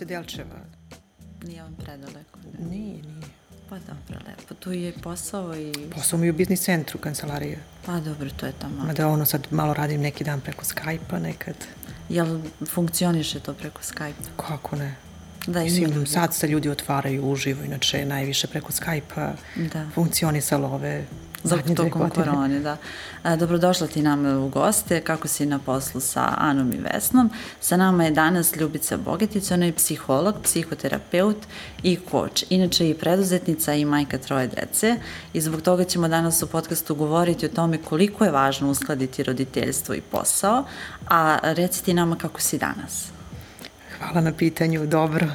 Goce Delčeva. Nije vam predaleko. Da. Nije, nije. Pa dobro, lepo. Tu je posao i... Posao mi je u biznis centru kancelarije. Pa dobro, to je tamo. Mada ono sad malo radim neki dan preko Skype-a nekad. Jel funkcioniše to preko Skype-a? Kako ne? Da, Mislim, ljudi. sad se ljudi otvaraju uživo, inače najviše preko Skype-a Da. funkcionisalo ove zadnje tokom korone, da. A, dobrodošla ti nam u goste, kako si na poslu sa Anom i Vesnom. Sa nama je danas Ljubica Bogetić, ona je psiholog, psihoterapeut i koč. Inače i preduzetnica i majka troje dece i zbog toga ćemo danas u podcastu govoriti o tome koliko je važno uskladiti roditeljstvo i posao, a reci ti nama kako si danas. Hvala na pitanju, dobro.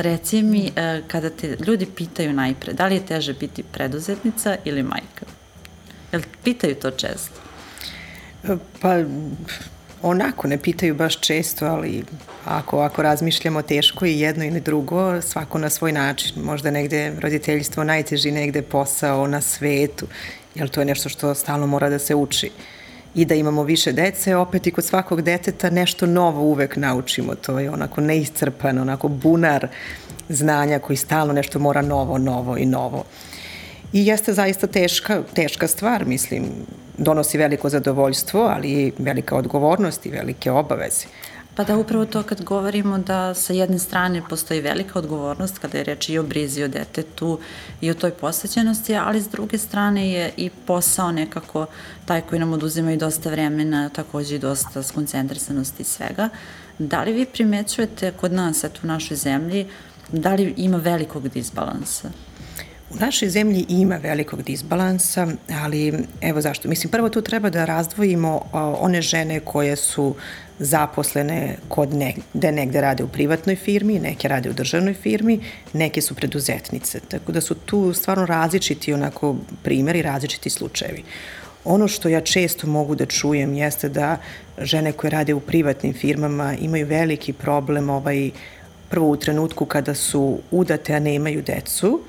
Reci mi, e, kada te ljudi pitaju najpre, da li je teže biti preduzetnica ili majka? Jel pitaju to često? Pa, onako, ne pitaju baš često, ali ako, ako razmišljamo teško i jedno i drugo, svako na svoj način. Možda negde roditeljstvo najteži, negde posao na svetu, jer to je nešto što stalno mora da se uči. I da imamo više dece, opet i kod svakog deteta nešto novo uvek naučimo. To je onako neiscrpan, onako bunar znanja koji stalno nešto mora novo, novo i novo. I jeste zaista teška, teška stvar, mislim, donosi veliko zadovoljstvo, ali i velika odgovornost i velike obaveze. Pa da upravo to kad govorimo da sa jedne strane postoji velika odgovornost kada je reč i o brizi o detetu i o toj posvećenosti, ali s druge strane je i posao nekako taj koji nam oduzima i dosta vremena, takođe i dosta skoncentrisanosti i svega. Da li vi primećujete kod nas, eto u našoj zemlji, da li ima velikog disbalansa? U našoj zemlji ima velikog disbalansa, ali evo zašto. Mislim, prvo tu treba da razdvojimo one žene koje su zaposlene kod negde, negde rade u privatnoj firmi, neke rade u državnoj firmi, neke su preduzetnice. Tako da su tu stvarno različiti onako primjeri, različiti slučajevi. Ono što ja često mogu da čujem jeste da žene koje rade u privatnim firmama imaju veliki problem ovaj, prvo u trenutku kada su udate, a ne imaju decu,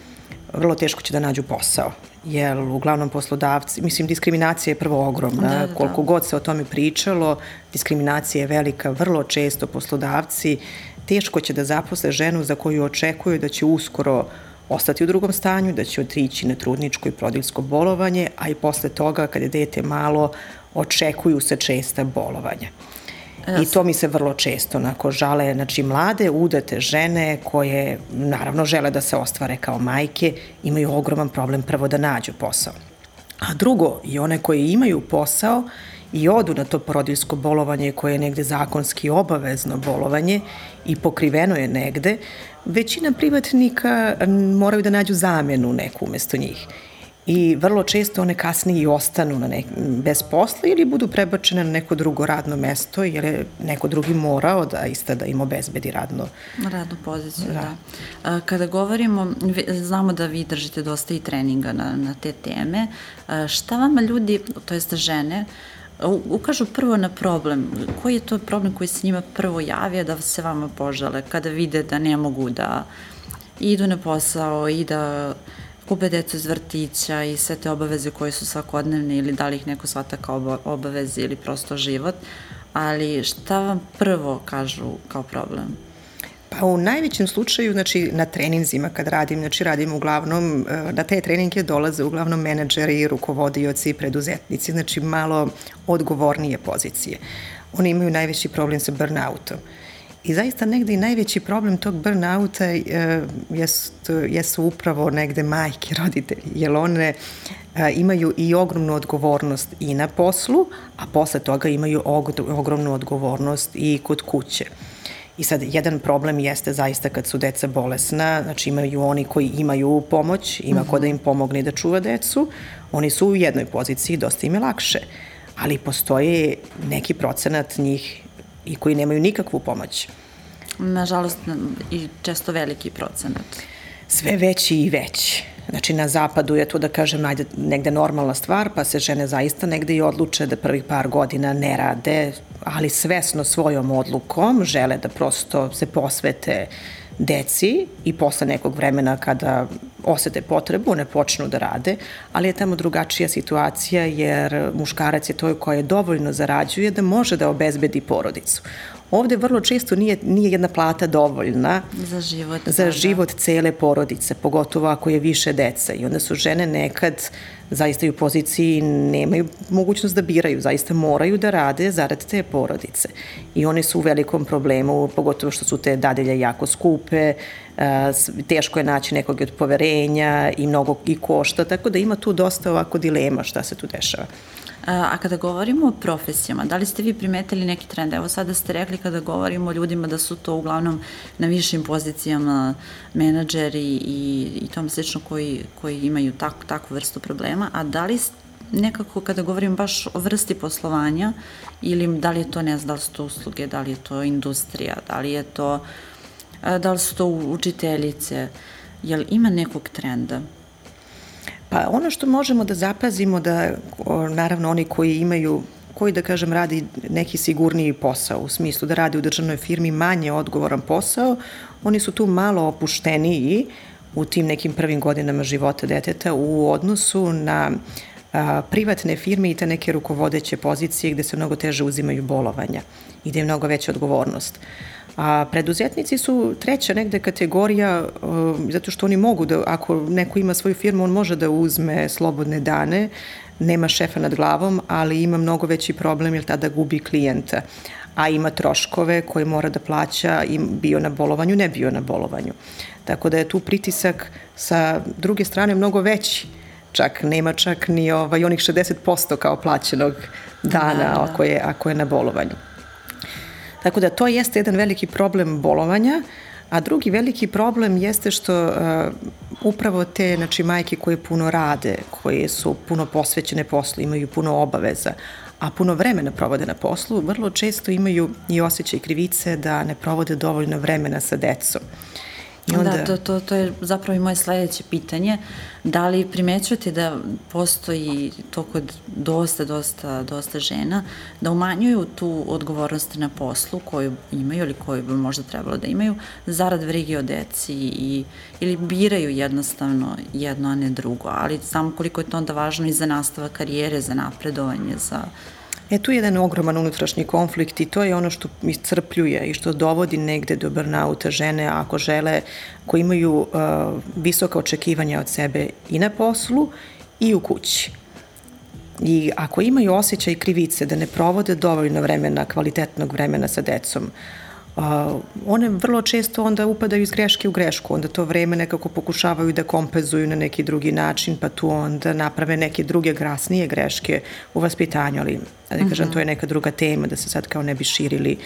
vrlo teško će da nađu posao. Jer uglavnom poslodavci, mislim diskriminacija je prvo ogromna, Da, da, da. koliko god se o tome pričalo, diskriminacija je velika, vrlo često poslodavci teško će da zaposle ženu za koju očekuju da će uskoro ostati u drugom stanju, da će otići na trudničko i prodiljsko bolovanje, a i posle toga, kada je dete malo, očekuju se česta bolovanja. I to mi se vrlo često onako žale, znači mlade, udate žene koje naravno žele da se ostvare kao majke, imaju ogroman problem prvo da nađu posao. A drugo, i one koje imaju posao i odu na to porodiljsko bolovanje koje je negde zakonski obavezno bolovanje i pokriveno je negde, većina privatnika moraju da nađu zamenu neku umesto njih i vrlo često one kasnije i ostanu na nek, bez posla ili budu prebačene na neko drugo radno mesto jer je neko drugi morao da ista da im obezbedi radno. Radnu poziciju, da. da. A, Kada govorimo, znamo da vi držite dosta i treninga na, na te teme, A, šta vama ljudi, to jest žene, ukažu prvo na problem? Koji je to problem koji se njima prvo javija da se vama požale kada vide da ne mogu da idu na posao i da kupe decu iz vrtića i sve te obaveze koje su svakodnevne ili da li ih neko shvata kao oba- obaveze ili prosto život, ali šta vam prvo kažu kao problem? Pa u najvećem slučaju, znači na treninzima kad radim, znači radim uglavnom, e, na te treninge dolaze uglavnom menadžeri, rukovodioci, preduzetnici, znači malo odgovornije pozicije. Oni imaju najveći problem sa burnoutom. I zaista negde i najveći problem tog burnouta e, jest, jesu upravo negde majke, roditelji, jer one e, imaju i ogromnu odgovornost i na poslu, a posle toga imaju og, ogromnu odgovornost i kod kuće. I sad, jedan problem jeste zaista kad su deca bolesna, znači imaju oni koji imaju pomoć, ima ko da im pomogne i da čuva decu, oni su u jednoj poziciji, dosta im je lakše. Ali postoje neki procenat njih i koji nemaju nikakvu pomoć. Nažalost, i često veliki procenat. Sve veći i veći. Znači, na zapadu je to, da kažem, najde, negde normalna stvar, pa se žene zaista negde i odluče da prvih par godina ne rade, ali svesno svojom odlukom žele da prosto se posvete deci i posle nekog vremena kada osete potrebu, one počnu da rade, ali je tamo drugačija situacija jer muškarac je to koji je dovoljno zarađuje da može da obezbedi porodicu. Ovde vrlo često nije, nije jedna plata dovoljna za život, za da, život da. cele porodice, pogotovo ako je više deca. I onda su žene nekad zaista i u poziciji nemaju mogućnost da biraju, zaista moraju da rade zarad te porodice. I one su u velikom problemu, pogotovo što su te dadelje jako skupe, teško je naći nekog od poverenja i mnogo i košta, tako da ima tu dosta ovako dilema šta se tu dešava. A kada govorimo o profesijama, da li ste vi primetili neki trend? Evo sada ste rekli kada govorimo o ljudima da su to uglavnom na višim pozicijama menadžeri i, i tom slično koji, koji imaju tak, takvu vrstu problema, a da li nekako kada govorim baš o vrsti poslovanja ili da li je to, ne znam, da li su to usluge, da li je to industrija, da li je to, da li su to učiteljice, jel ima nekog trenda? Pa ono što možemo da zapazimo da, o, naravno, oni koji imaju koji, da kažem, radi neki sigurniji posao, u smislu da radi u državnoj firmi manje odgovoran posao, oni su tu malo opušteniji u tim nekim prvim godinama života deteta u odnosu na a, privatne firme i te neke rukovodeće pozicije gde se mnogo teže uzimaju bolovanja i gde je mnogo veća odgovornost. A preduzetnici su treća negde kategorija um, zato što oni mogu da, ako neko ima svoju firmu, on može da uzme slobodne dane, nema šefa nad glavom, ali ima mnogo veći problem jer tada gubi klijenta a ima troškove koje mora da plaća i bio na bolovanju, ne bio na bolovanju. Tako da je tu pritisak sa druge strane mnogo veći. Čak nema čak ni ovaj, onih 60% kao plaćenog dana da, da. Ako, je, ako je na bolovanju. Tako da to jeste jedan veliki problem bolovanja, a drugi veliki problem jeste što uh, upravo te znači, majke koje puno rade, koje su puno posvećene poslu, imaju puno obaveza, a puno vremena provode na poslu, vrlo često imaju i osjećaj krivice da ne provode dovoljno vremena sa decom. I onda... Da, to, to, to je zapravo i moje sledeće pitanje. Da li primećujete da postoji to kod dosta, dosta, dosta žena, da umanjuju tu odgovornost na poslu koju imaju ili koju bi možda trebalo da imaju, zarad vrige o deci i, ili biraju jednostavno jedno, a ne drugo, ali samo koliko je to onda važno i za nastavak karijere, za napredovanje, za E, tu je jedan ogroman unutrašnji konflikt i to je ono što iscrpljuje i što dovodi negde do burnauta žene ako žele, koji imaju uh, visoka očekivanja od sebe i na poslu i u kući. I ako imaju osjećaj krivice da ne provode dovoljno vremena, kvalitetnog vremena sa decom, uh, one vrlo često onda upadaju iz greške u grešku, onda to vreme nekako pokušavaju da kompenzuju na neki drugi način, pa tu onda naprave neke druge grasnije greške u vaspitanju, ali da ne kažem, mm -hmm. to je neka druga tema, da se sad kao ne bi širili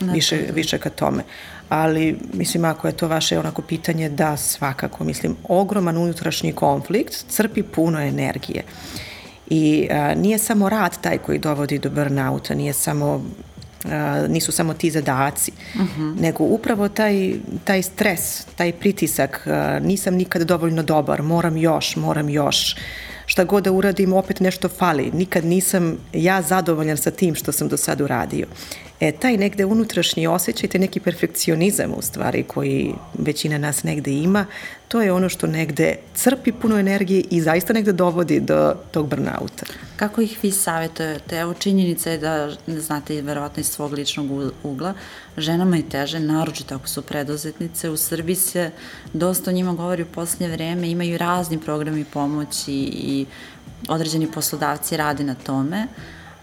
ne, više, da. više ka tome. Ali, mislim, ako je to vaše onako pitanje, da, svakako, mislim, ogroman unutrašnji konflikt crpi puno energije. I a, nije samo rad taj koji dovodi do burnouta, nije samo nisu samo ti zadaci, uh mhm. -huh. nego upravo taj, taj stres, taj pritisak, nisam nikad dovoljno dobar, moram još, moram još, šta god da uradim, opet nešto fali. Nikad nisam ja zadovoljan sa tim što sam do sad uradio. E, taj negde unutrašnji osjećaj, taj neki perfekcionizam u stvari koji većina nas negde ima, to je ono što negde crpi puno energije i zaista negde dovodi do tog burnouta. Kako ih vi savjetujete? Evo činjenica je da, znate, verovatno iz svog ličnog ugla, ženama je teže, naročito ako su preduzetnice. U Srbiji se dosta o njima govori u poslednje vreme, imaju razni programi pomoći i određeni poslodavci rade na tome,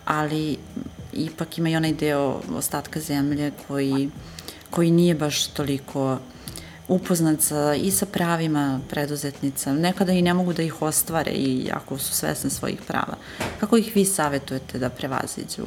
ali ipak ima i onaj deo ostatka zemlje koji, koji nije baš toliko upoznat sa, i sa pravima preduzetnica. Nekada i ne mogu da ih ostvare i ako su svesne svojih prava. Kako ih vi savjetujete da prevaziđu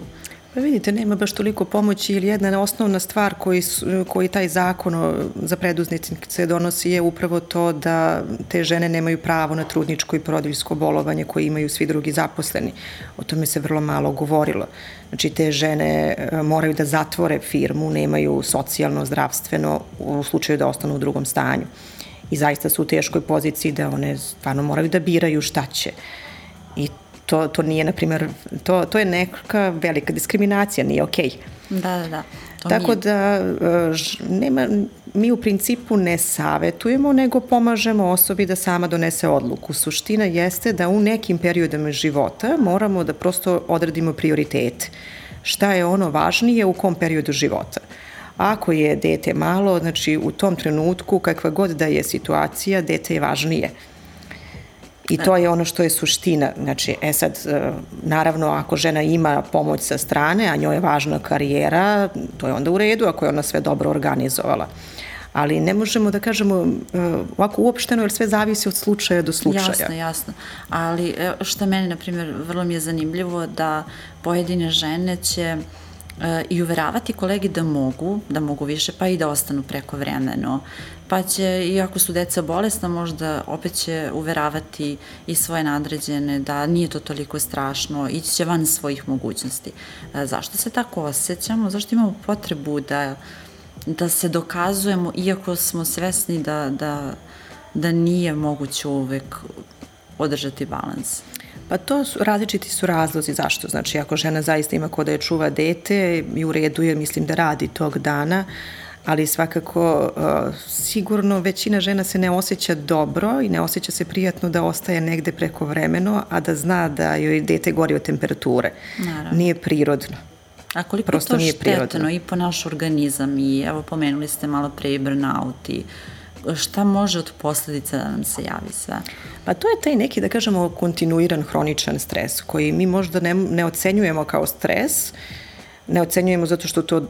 Pa vidite, nema baš toliko pomoći ili jedna osnovna stvar koji, koji taj zakon za preduznice donosi je upravo to da te žene nemaju pravo na trudničko i porodiljsko bolovanje koje imaju svi drugi zaposleni. O tome se vrlo malo govorilo. Znači, te žene e, moraju da zatvore firmu, nemaju socijalno, zdravstveno u slučaju da ostanu u drugom stanju. I zaista su u teškoj poziciji da one stvarno moraju da biraju šta će. I to, to nije, na primjer, to, to je neka velika diskriminacija, nije okej. Okay. Da, da, da. To Tako nije. da e, ž, nema, mi u principu ne savetujemo, nego pomažemo osobi da sama donese odluku. Suština jeste da u nekim periodama života moramo da prosto odredimo prioritete. Šta je ono važnije u kom periodu života. Ako je dete malo, znači u tom trenutku, kakva god da je situacija, dete je važnije. I to je ono što je suština. Znači, e sad, e, naravno, ako žena ima pomoć sa strane, a njoj je važna karijera, to je onda u redu ako je ona sve dobro organizovala. Ali ne možemo da kažemo e, ovako uopšteno, jer sve zavisi od slučaja do slučaja. Jasno, jasno. Ali što meni, na primjer, vrlo mi je zanimljivo da pojedine žene će i uveravati kolegi da mogu, da mogu više, pa i da ostanu preko vremeno. Pa će, iako su deca bolesna, možda opet će uveravati i svoje nadređene da nije to toliko strašno, ići će van svojih mogućnosti. E, zašto se tako osjećamo? Zašto imamo potrebu da, da se dokazujemo, iako smo svesni da, da, da nije moguće uvek održati balans? Pa to su, različiti su razlozi zašto. Znači, ako žena zaista ima ko da je čuva dete i u redu je, mislim da radi tog dana, ali svakako uh, sigurno većina žena se ne osjeća dobro i ne osjeća se prijatno da ostaje negde preko vremeno, a da zna da joj dete gori od temperature. Naravno. Nije prirodno. A koliko Prosto to štetno prirodno. i po naš organizam i evo pomenuli ste malo pre i burnout i šta može od posledica da nam se javi sve? Pa to je taj neki, da kažemo, kontinuiran hroničan stres koji mi možda ne, ne ocenjujemo kao stres, ne ocenjujemo zato što to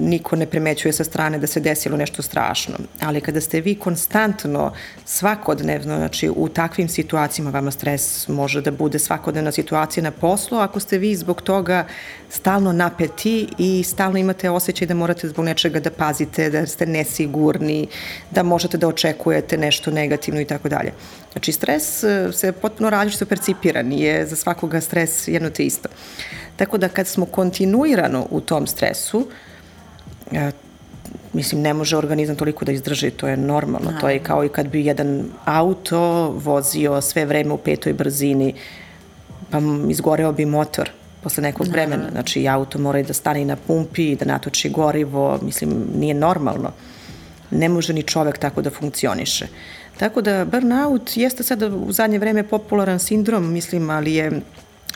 niko ne primećuje sa strane da se desilo nešto strašno. Ali kada ste vi konstantno, svakodnevno, znači u takvim situacijama vama stres može da bude svakodnevna situacija na poslu, ako ste vi zbog toga stalno napeti i stalno imate osjećaj da morate zbog nečega da pazite, da ste nesigurni, da možete da očekujete nešto negativno i tako dalje. Znači, stres e, se potpuno različito percipira, nije za svakoga stres jedno te isto. Tako da kad smo kontinuirano u tom stresu, e, mislim, ne može organizam toliko da izdrži, to je normalno. Naravno. To je kao i kad bi jedan auto vozio sve vreme u petoj brzini, pa izgoreo bi motor posle nekog vremena. Znači, i auto mora i da stane na pumpi i da natoči gorivo, mislim, nije normalno. Ne može ni čovek tako da funkcioniše. Tako da burnout jeste sada u zadnje vreme popularan sindrom, mislim, ali je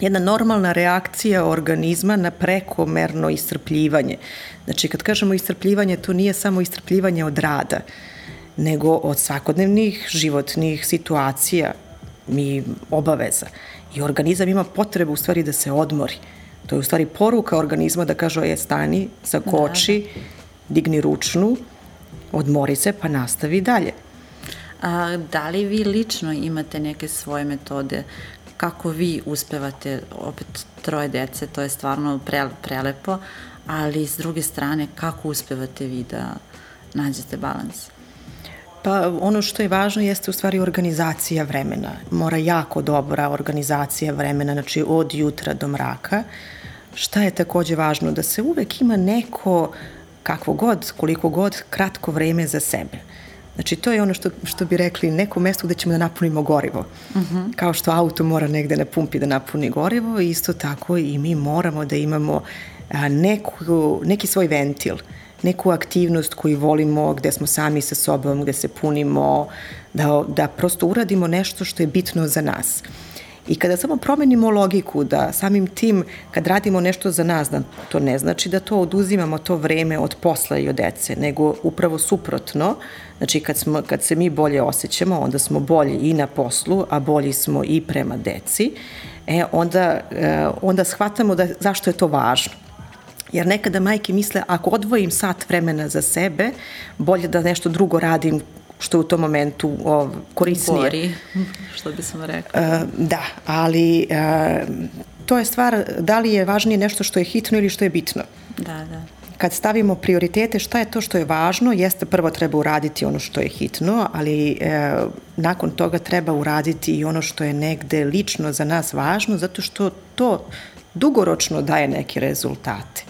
jedna normalna reakcija organizma na prekomerno iscrpljivanje. Znači, kad kažemo iscrpljivanje, to nije samo iscrpljivanje od rada, nego od svakodnevnih životnih situacija, mi obaveza. I organizam ima potrebu u stvari da se odmori. To je u stvari poruka organizma da kaže, je stani, zakoči, da, da. digni ručnu, odmori se pa nastavi dalje. A, da li vi lično imate neke svoje metode kako vi uspevate, opet troje dece, to je stvarno pre, prelepo, ali s druge strane kako uspevate vi da nađete balans? Pa ono što je važno jeste u stvari organizacija vremena. Mora jako dobra organizacija vremena, znači od jutra do mraka. Šta je takođe važno? Da se uvek ima neko, kakvo god, koliko god, kratko vreme za sebe. Znači, to je ono što, što bi rekli, neko mesto gde ćemo da napunimo gorivo. Uh mhm. -huh. Kao što auto mora negde na pumpi da napuni gorivo, isto tako i mi moramo da imamo a, neku, neki svoj ventil, neku aktivnost koju volimo, gde smo sami sa sobom, gde se punimo, da, da prosto uradimo nešto što je bitno za nas. Uh, I kada samo promenimo logiku da samim tim kad radimo nešto za nas, da to ne znači da to oduzimamo to vreme od posla i od dece, nego upravo suprotno, znači kad, smo, kad se mi bolje osjećamo, onda smo bolji i na poslu, a bolji smo i prema deci, e, onda, e, onda shvatamo da, zašto je to važno. Jer nekada majke misle, ako odvojim sat vremena za sebe, bolje da nešto drugo radim što je u tom momentu o, korisnije. Gori, što bi sam rekla. Uh, da, ali uh, to je stvar da li je važnije nešto što je hitno ili što je bitno. Da, da. Kad stavimo prioritete, šta je to što je važno, jeste prvo treba uraditi ono što je hitno, ali e, nakon toga treba uraditi i ono što je negde lično za nas važno, zato što to dugoročno daje neke rezultate.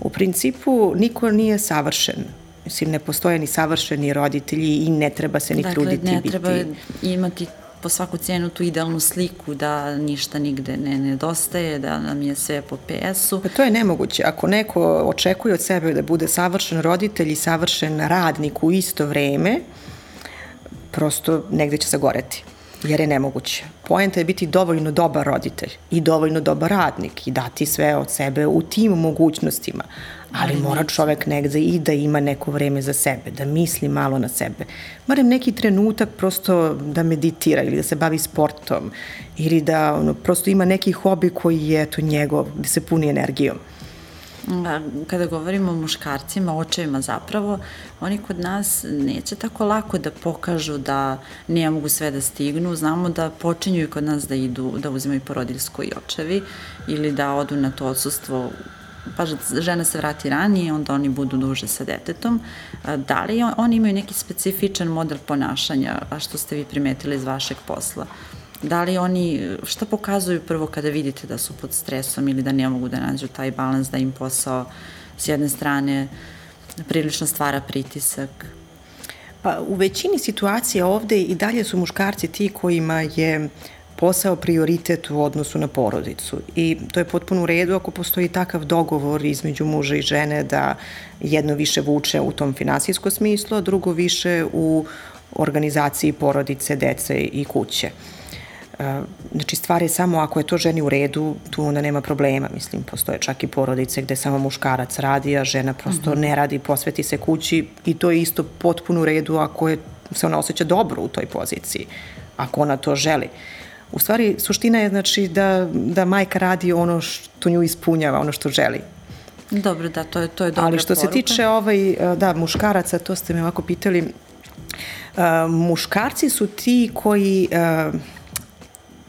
U principu niko nije savršen Mislim, ne postoje ni savršeni roditelji i ne treba se ni dakle, truditi biti. Dakle, ne treba imati po svaku cijenu tu idealnu sliku da ništa nigde ne nedostaje, da nam je sve po PS-u. Pa to je nemoguće. Ako neko očekuje od sebe da bude savršen roditelj i savršen radnik u isto vreme, prosto negde će sagoreti jer je nemoguće. Poenta je biti dovoljno dobar roditelj i dovoljno dobar radnik i dati sve od sebe u tim mogućnostima, ali mora čovek negde i da ima neko vreme za sebe, da misli malo na sebe. Moram neki trenutak prosto da meditira ili da se bavi sportom ili da ono, prosto ima neki hobi koji je to njegov, da se puni energijom. Kada govorimo o muškarcima, očevima zapravo, oni kod nas neće tako lako da pokažu da ne mogu sve da stignu. Znamo da počinju i kod nas da idu, da uzimaju porodiljsko i očevi ili da odu na to odsustvo pa žena se vrati ranije, onda oni budu duže sa detetom. Da li oni imaju neki specifičan model ponašanja, a što ste vi primetili iz vašeg posla? Da li oni, šta pokazuju prvo kada vidite da su pod stresom ili da ne mogu da nađu taj balans, da im posao s jedne strane prilično stvara pritisak? Pa u većini situacija ovde i dalje su muškarci ti kojima je posao prioritet u odnosu na porodicu i to je potpuno u redu ako postoji takav dogovor između muža i žene da jedno više vuče u tom finansijskom smislu, a drugo više u organizaciji porodice, dece i kuće. Znači, stvar je samo ako je to ženi u redu, tu onda nema problema. Mislim, postoje čak i porodice gde samo muškarac radi, a žena prosto mm -hmm. ne radi, posveti se kući i to je isto potpuno u redu ako je, se ona osjeća dobro u toj poziciji, ako ona to želi. U stvari, suština je znači da, da majka radi ono što nju ispunjava, ono što želi. Dobro, da, to je, to je dobra Ali što poruka. se tiče ovaj, da, muškaraca, to ste me ovako pitali, uh, muškarci su ti koji uh,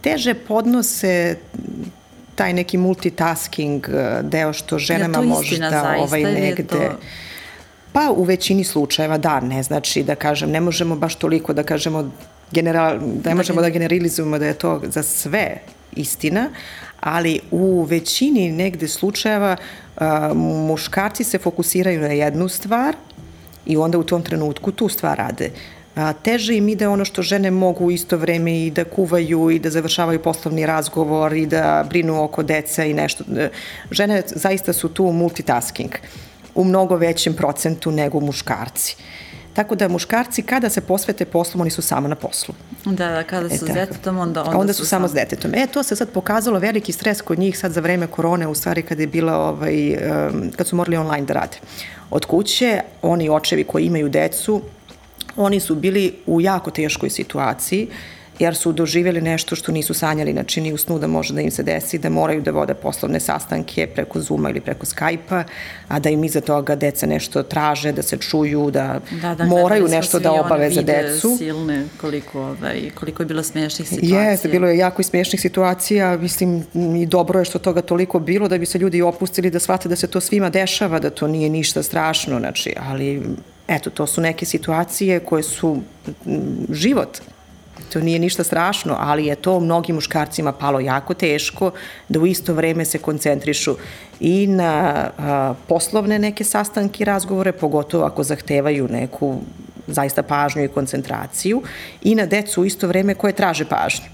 teže podnose taj neki multitasking deo što ženama ja možda zaista, ovaj negde to... Pa u većini slučajeva da, ne znači da kažem, ne možemo baš toliko da kažemo general, da ne možemo da generalizujemo da je to za sve istina, ali u većini negde slučajeva a, uh, muškarci se fokusiraju na jednu stvar i onda u tom trenutku tu stvar rade a, teže im ide ono što žene mogu u isto vreme i da kuvaju i da završavaju poslovni razgovor i da brinu oko deca i nešto. Žene zaista su tu multitasking u mnogo većem procentu nego muškarci. Tako da muškarci kada se posvete poslom, oni su samo na poslu. Da, da, kada su e, s detetom, onda, onda, onda su, su samo s detetom. E, to se sad pokazalo veliki stres kod njih sad za vreme korone, u stvari kada je bila, ovaj, kad su morali online da rade. Od kuće, oni očevi koji imaju decu, Oni su bili u jako teškoj situaciji, jer su doživjeli nešto što nisu sanjali, znači ni u snu da može da im se desi, da moraju da vode poslovne sastanke preko Zuma ili preko Skype-a, a da im iza toga deca nešto traže, da se čuju, da, da, da moraju nešto da obave za decu. silne, koliko, ovaj, koliko je bilo smiješnih situacija. Jeste, bilo je jako i smiješnih situacija, mislim i dobro je što toga toliko bilo da bi se ljudi opustili da shvate da se to svima dešava, da to nije ništa strašno, znači, ali eto, to su neke situacije koje su život. To nije ništa strašno, ali je to mnogim muškarcima palo jako teško da u isto vreme se koncentrišu i na a, poslovne neke sastanke i razgovore, pogotovo ako zahtevaju neku zaista pažnju i koncentraciju i na decu u isto vreme koje traže pažnju.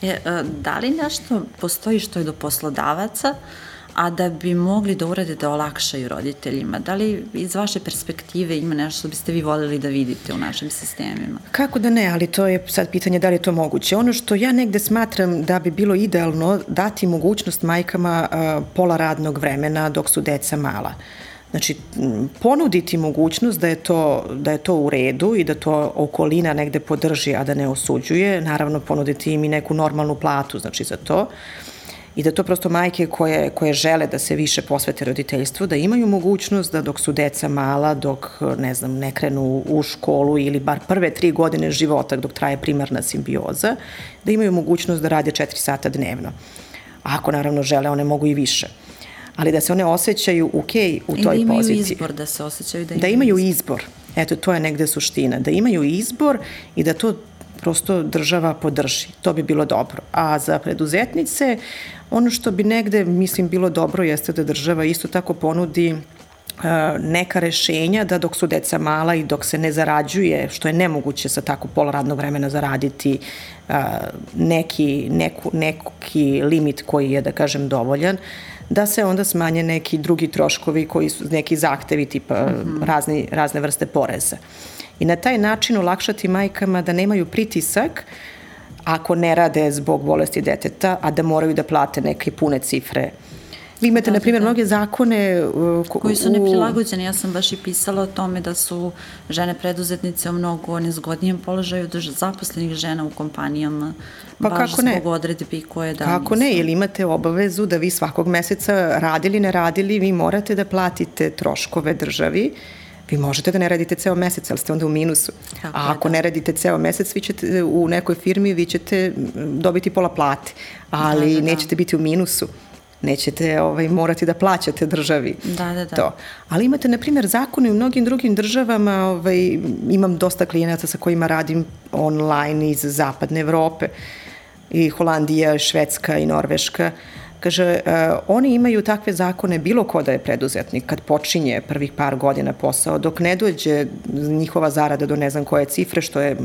Je, da li nešto postoji što je do poslodavaca, a da bi mogli da urade da olakšaju roditeljima. Da li iz vaše perspektive ima nešto što biste vi voljeli da vidite u našim sistemima? Kako da ne, ali to je sad pitanje da li je to moguće. Ono što ja negde smatram da bi bilo idealno dati mogućnost majkama pola radnog vremena dok su deca mala. Znači, ponuditi mogućnost da je, to, da je to u redu i da to okolina negde podrži, a da ne osuđuje. Naravno, ponuditi im i neku normalnu platu, znači, za to. Uh, i da to prosto majke koje, koje žele da se više posvete roditeljstvu, da imaju mogućnost da dok su deca mala, dok ne znam, ne krenu u školu ili bar prve tri godine života dok traje primarna simbioza, da imaju mogućnost da rade četiri sata dnevno. Ako naravno žele, one mogu i više ali da se one osjećaju okay u toj poziciji. I da imaju poziciji. izbor, da se osjećaju da imaju, da imaju izbor. izbor. Eto, to je negde suština. Da imaju izbor i da to prosto država podrži. To bi bilo dobro. A za preduzetnice, ono što bi negde, mislim, bilo dobro jeste da država isto tako ponudi neka rešenja da dok su deca mala i dok se ne zarađuje, što je nemoguće sa tako pola radnog vremena zaraditi neki, neku, neki limit koji je, da kažem, dovoljan, da se onda smanje neki drugi troškovi koji su neki zahtevi tipa mm -hmm. razni, razne vrste poreza. I na taj način olakšati majkama da nemaju pritisak ako ne rade zbog bolesti deteta, a da moraju da plate neke pune cifre Vi imate, da, na primjer, da. mnoge zakone... Uh, ko, koji su neprilagođeni. Ja sam baš i pisala o tome da su žene preduzetnice u mnogo nezgodnijem položaju od zaposlenih žena u kompanijama. Pa baš kako ne? zbog odredbi koje da Kako nisu. ne, ili imate obavezu da vi svakog meseca radili, ne radili, vi morate da platite troškove državi vi možete da ne radite ceo mesec, ali ste onda u minusu. Tako A ako da. ne radite ceo mesec, vi ćete u nekoj firmi, vi ćete dobiti pola plate, ali da, da, da. nećete biti u minusu nećete ovaj, morati da plaćate državi da, da, da. to. Ali imate, na primjer, zakone u mnogim drugim državama, ovaj, imam dosta klijenata sa kojima radim online iz zapadne Evrope, i Holandija, Švedska i Norveška, Kaže, uh, oni imaju takve zakone bilo ko da je preduzetnik kad počinje prvih par godina posao, dok ne dođe njihova zarada do ne znam koje cifre, što je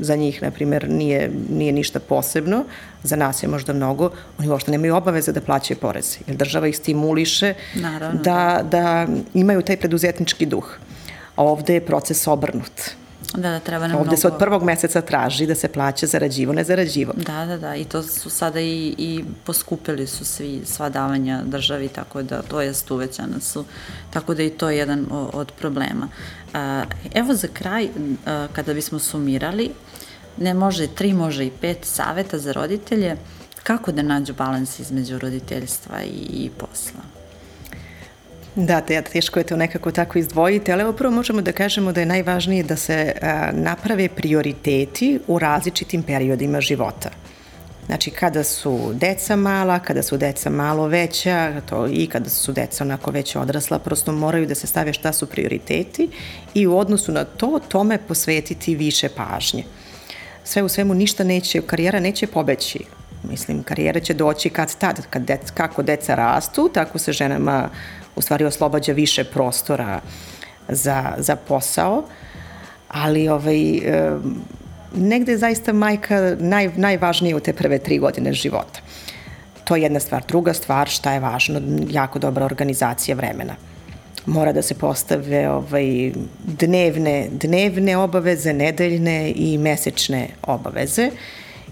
za njih, na primjer, nije, nije ništa posebno, za nas je možda mnogo, oni uopšte nemaju obaveze da plaćaju poreze, jer država ih stimuliše Naravno, da, da, da imaju taj preduzetnički duh. A ovde je proces obrnut Da, da, treba nam Ovde mnogo... se od prvog meseca traži da se plaća zarađivo, ne zarađivo. Da, da, da, i to su sada i, i poskupili su svi, sva davanja državi, tako da, to jest uvećana su, tako da i to je jedan od problema. Evo za kraj, kada bismo sumirali, ne može tri, može i pet saveta za roditelje, kako da nađu balans između roditeljstva i, i posla? Da, te, teško je to nekako tako izdvojiti, ali prvo možemo da kažemo da je najvažnije da se a, naprave prioriteti u različitim periodima života. Znači, kada su deca mala, kada su deca malo veća, to i kada su deca onako već odrasla, prosto moraju da se stave šta su prioriteti i u odnosu na to, tome posvetiti više pažnje. Sve u svemu ništa neće, karijera neće pobeći. Mislim, karijera će doći kad tad, kad dec, kako deca rastu, tako se ženama u stvari oslobađa više prostora za, za posao, ali ovaj, negde je zaista majka naj, najvažnija u te prve tri godine života. To je jedna stvar. Druga stvar, šta je važno, jako dobra organizacija vremena. Mora da se postave ovaj, dnevne, dnevne obaveze, nedeljne i mesečne obaveze.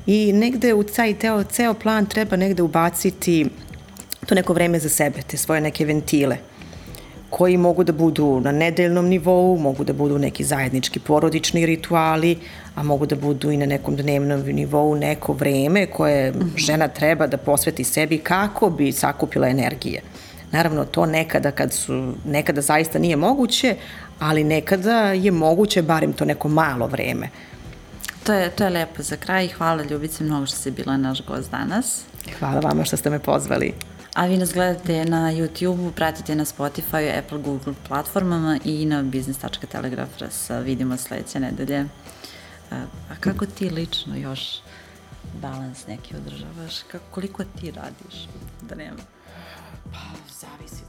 I negde u taj teo, ceo plan treba negde ubaciti to neko vreme za sebe, te svoje neke ventile koji mogu da budu na nedeljnom nivou, mogu da budu neki zajednički porodični rituali, a mogu da budu i na nekom dnevnom nivou neko vreme koje mhm. žena treba da posveti sebi kako bi sakupila energije. Naravno, to nekada kad su, nekada zaista nije moguće, ali nekada je moguće barem to neko malo vreme. To je, to je lepo za kraj hvala Ljubice mnogo što si bila naš gost danas. Hvala vama što ste me pozvali. A vi nas gledate na YouTube-u, pratite na Spotify, Apple, Google platformama i na business.telegraph.rs. Vidimo sledeće nedelje. A kako ti lično još balans neki održavaš? Kako, koliko ti radiš da nema? Pa, zavisi